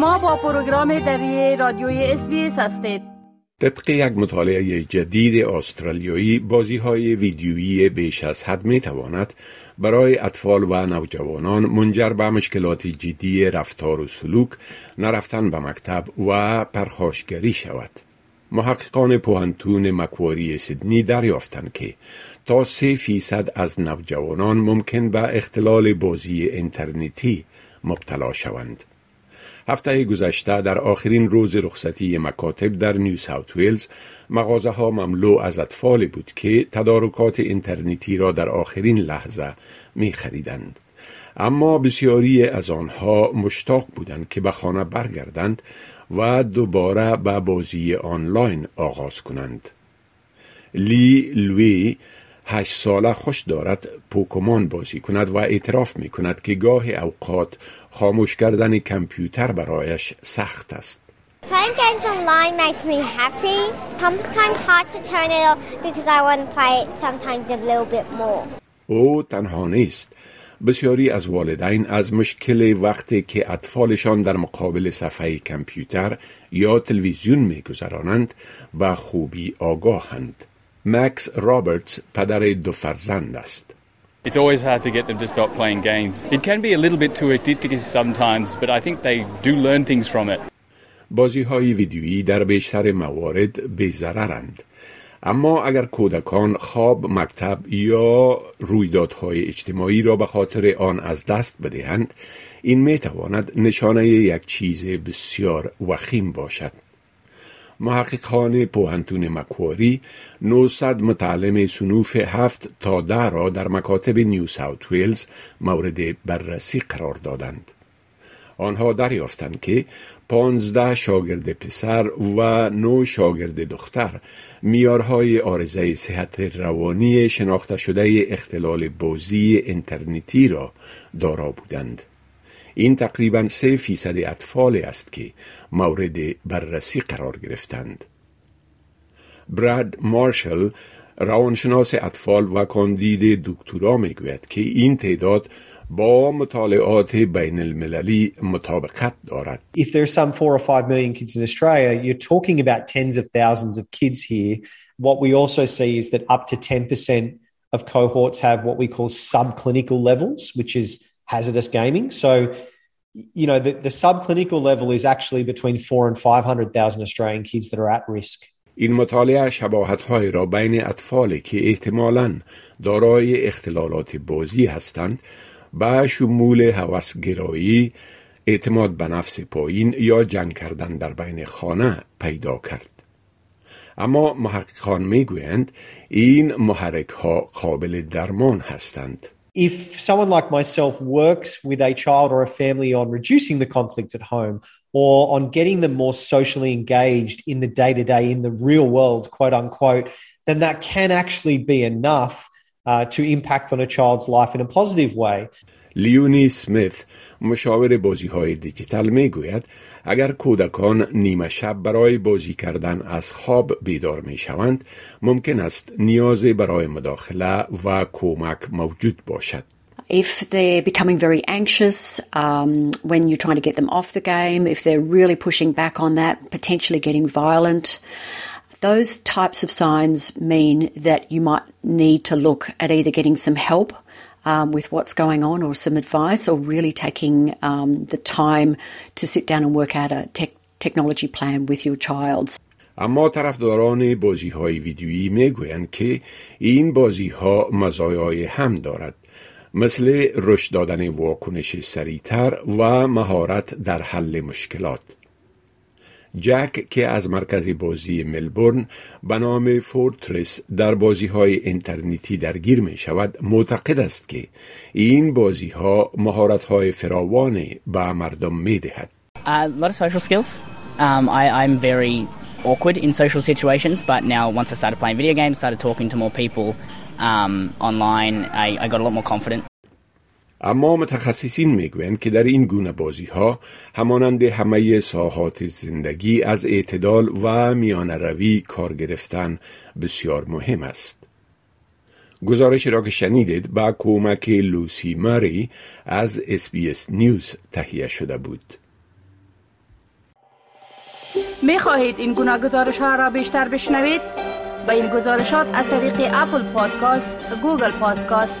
شما با پروگرام دری رادیوی SBS هستید طبق یک مطالعه جدید استرالیایی بازی های ویدیویی بیش از حد می تواند برای اطفال و نوجوانان منجر به مشکلات جدی رفتار و سلوک نرفتن به مکتب و پرخاشگری شود. محققان پوهنتون مکواری سیدنی دریافتند که تا سه فیصد از نوجوانان ممکن به اختلال بازی اینترنتی مبتلا شوند. هفته گذشته در آخرین روز رخصتی مکاتب در نیو ساوت ویلز مغازه ها مملو از اطفال بود که تدارکات اینترنتی را در آخرین لحظه می خریدند. اما بسیاری از آنها مشتاق بودند که به خانه برگردند و دوباره به بازی آنلاین آغاز کنند. لی لوی هشت ساله خوش دارد پوکمان بازی کند و اعتراف می کند که گاه اوقات خاموش کردن کمپیوتر برایش سخت است. Playing games online makes me happy. Sometimes hard to turn it off because I want to play it sometimes a little bit more. او تنها نیست. بسیاری از والدین از مشکل وقتی که اطفالشان در مقابل صفحه کمپیوتر یا تلویزیون میگذرانند به خوبی آگاهند. مکس رابرتس پدر دو فرزند است. It's always hard to get them to stop playing games. It can be a little bit too addictive sometimes, but I think they do learn things from it. بازی های ویدیویی در بیشتر موارد بیزررند. اما اگر کودکان خواب مکتب یا رویدادهای اجتماعی را به خاطر آن از دست بدهند این می تواند نشانه یک چیز بسیار وخیم باشد محققان پوهنتون مکواری 900 متعلم سنوف هفت تا ده را در مکاتب نیو ساوت ویلز مورد بررسی قرار دادند. آنها دریافتند که پانزده شاگرد پسر و نو شاگرد دختر میارهای آرزه صحت روانی شناخته شده اختلال بازی اینترنتی را دارا بودند. این تقریبا سه فیصد اطفال است که مورد بررسی قرار گرفتند. براد مارشل روانشناس اطفال و کاندید دکترا می‌گوید که این تعداد با مطالعات بین المللی مطابقت دارد. If there's some four or five million kids in Australia, you're talking about tens of thousands of kids here. What we also see is that up to 10% of cohorts have what we call subclinical levels, which is hazardous gaming. So, you know, the, the subclinical level is actually between four and 500,000 Australian kids that are at risk. این مطالعه شباهت های را بین اطفالی که احتمالاً دارای اختلالات بازی هستند به شمول هوسگرایی اعتماد به نفس پایین یا جنگ کردن در بین خانه پیدا کرد. اما محققان می‌گویند این محرک ها قابل درمان هستند. If someone like myself works with a child or a family on reducing the conflict at home or on getting them more socially engaged in the day to day, in the real world, quote unquote, then that can actually be enough uh, to impact on a child's life in a positive way. لیونی سمیث مشاور بازی های دیجیتال می گوید اگر کودکان نیمه شب برای بازی کردن از خواب بیدار می شوند ممکن است نیاز برای مداخله و کمک موجود باشد. If they're becoming very anxious um, when you're trying to get them off the game, if they're really pushing back on that, potentially getting violent, those types of signs mean that you might need to look at either getting some help um, with what's going on or some advice or really taking um, the time to sit down and work out a tech technology plan with your child. اما طرفداران بازی های ویدیویی میگویند که این بازی ها مزایای هم دارد مثل رشد دادن واکنش سریعتر و مهارت در حل مشکلات جک که از مرکز بازی ملبورن به نام فورترس در بازی های اینترنتی درگیر می شود معتقد است که این بازی ها مهارت های فراوانی به مردم می دهد. Um, awkward in social situations, but now once I started playing video games, started talking to more people um, online, I, I got a lot more confident. اما متخصصین می‌گویند که در این گونه بازی ها همانند همه ساحات زندگی از اعتدال و میان روی کار گرفتن بسیار مهم است. گزارش را که شنیدید با کمک لوسی ماری از SBS News تهیه شده بود. می خواهید این گونه گزارش ها را بیشتر بشنوید؟ به این گزارشات از طریق Apple Podcast، Google Podcast،